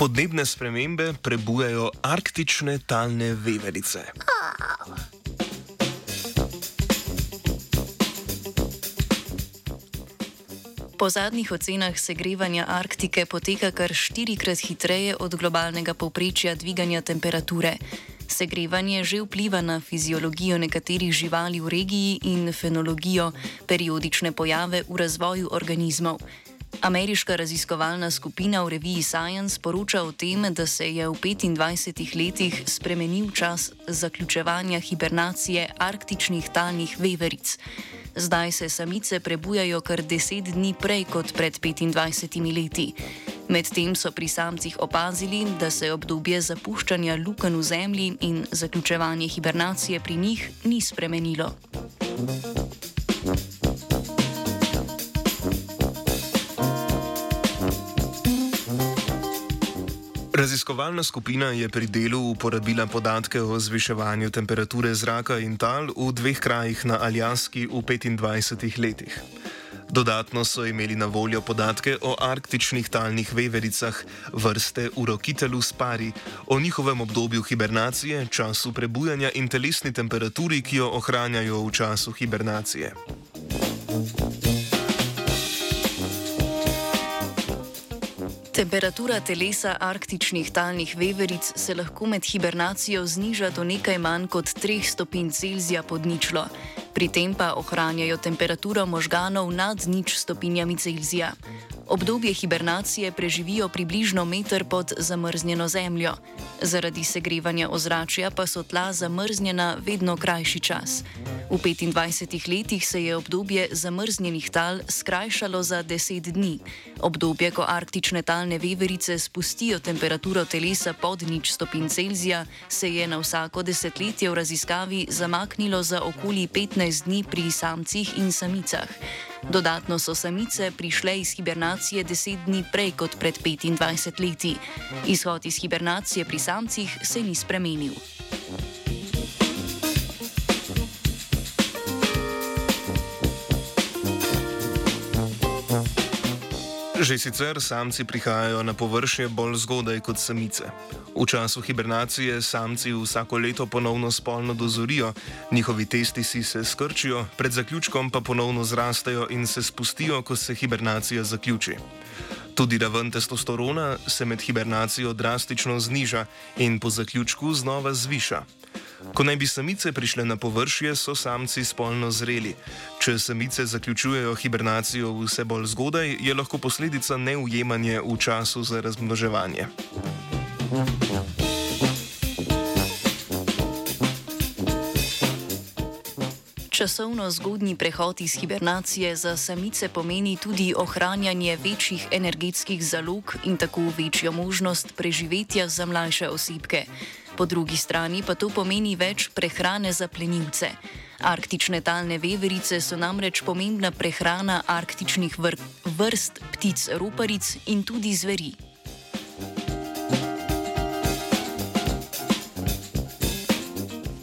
Podnebne spremembe prebujajo arktične talne veverice. Po zadnjih ocenah segrevanja Arktike poteka kar štirikrat hitreje od globalnega povprečja dviganja temperature. Segrevanje že vpliva na fiziologijo nekaterih živali v regiji in fenologijo, periodične pojave v razvoju organizmov. Ameriška raziskovalna skupina v reviji Science poroča o tem, da se je v 25 letih spremenil čas zaključevanja hibernacije arktičnih talnih veveric. Zdaj se samice prebujajo kar 10 dni prej kot pred 25 leti. Medtem so pri samcih opazili, da se obdobje zapuščanja luken v zemlji in zaključevanje hibernacije pri njih ni spremenilo. Raziskovalna skupina je pri delu uporabila podatke o zviševanju temperature zraka in tal v dveh krajih na Aljaski v 25 letih. Dodatno so imeli na voljo podatke o arktičnih talnih vevericah vrste Urokitelus pari, o njihovem obdobju hibernacije, času prebujanja in telesni temperaturi, ki jo ohranjajo v času hibernacije. Temperatura telesa arktičnih talnih veveric se lahko med hibernacijo zniža do nekaj manj kot 3 stopinj Celzija pod ničlo, pri tem pa ohranjajo temperaturo možganov nad nič stopinjami Celzija. Obdobje hibernacije preživijo približno meter pod zamrznjeno zemljo. Zaradi segrevanja ozračja pa so tla zamrznjena vedno krajši čas. V 25 letih se je obdobje zamrznjenih tal skrajšalo za 10 dni. Obdobje, ko arktične talne veverice spustijo temperaturo telesa pod nič stopinj Celzija, se je na vsako desetletje v raziskavi zamaknilo za okoli 15 dni pri samcih in samicah. Dodatno so samice prišle iz hibernacije 10 dni prej kot pred 25 leti. Izhod iz hibernacije pri samcih se ni spremenil. Že sicer samci prihajajo na površje bolj zgodaj kot samice. V času hibernacije samci vsako leto ponovno spolno dozorijo, njihovi testi si se skrčijo, pred zaključkom pa ponovno zrastejo in se spustijo, ko se hibernacija zaključi. Tudi raven testosterona se med hibernacijo drastično zniža in po zaključku znova zviša. Ko naj bi samice prišle na površje, so samci spolno zreli. Če samice zaključujejo hibernacijo vse bolj zgodaj, je lahko posledica neujemanje v času za razmnoževanje. Časovno zgodnji prehod iz hibernacije za samice pomeni tudi ohranjanje večjih energetskih zalog in tako večjo možnost preživetja za mlajše osebke po drugi strani pa to pomeni več prehrane za plenilce. Arktične talne veverice so namreč pomembna prehrana arktičnih vr vrst ptic roparic in tudi zveri.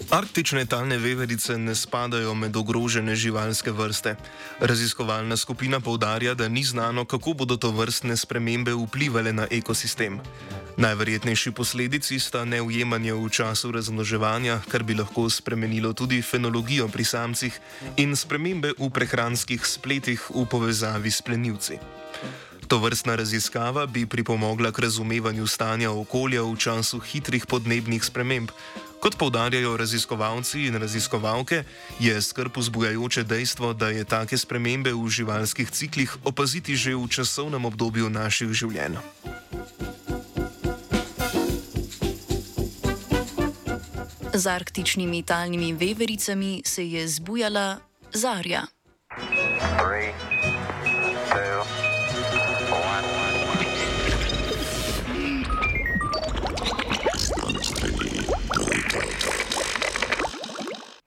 Arktične talne veverice ne spadajo med ogrožene živalske vrste. Raziskovalna skupina povdarja, da ni znano, kako bodo to vrstne spremembe vplivali na ekosistem. Najverjetnejši posledici sta neujemanje v času razmnoževanja, kar bi lahko spremenilo tudi fenologijo pri samcih, in spremembe v prehranskih spletih v povezavi s plenilci. To vrstna raziskava bi pripomogla k razumevanju stanja okolja v času hitrih podnebnih sprememb. Kot povdarjajo raziskovalci in raziskovalke, je skrb vzbujajoče dejstvo, da je take spremembe v živalskih ciklih opaziti že v časovnem obdobju naših življenj. Z arktičnimi talnimi vevericami se je zbujala zarja. Three,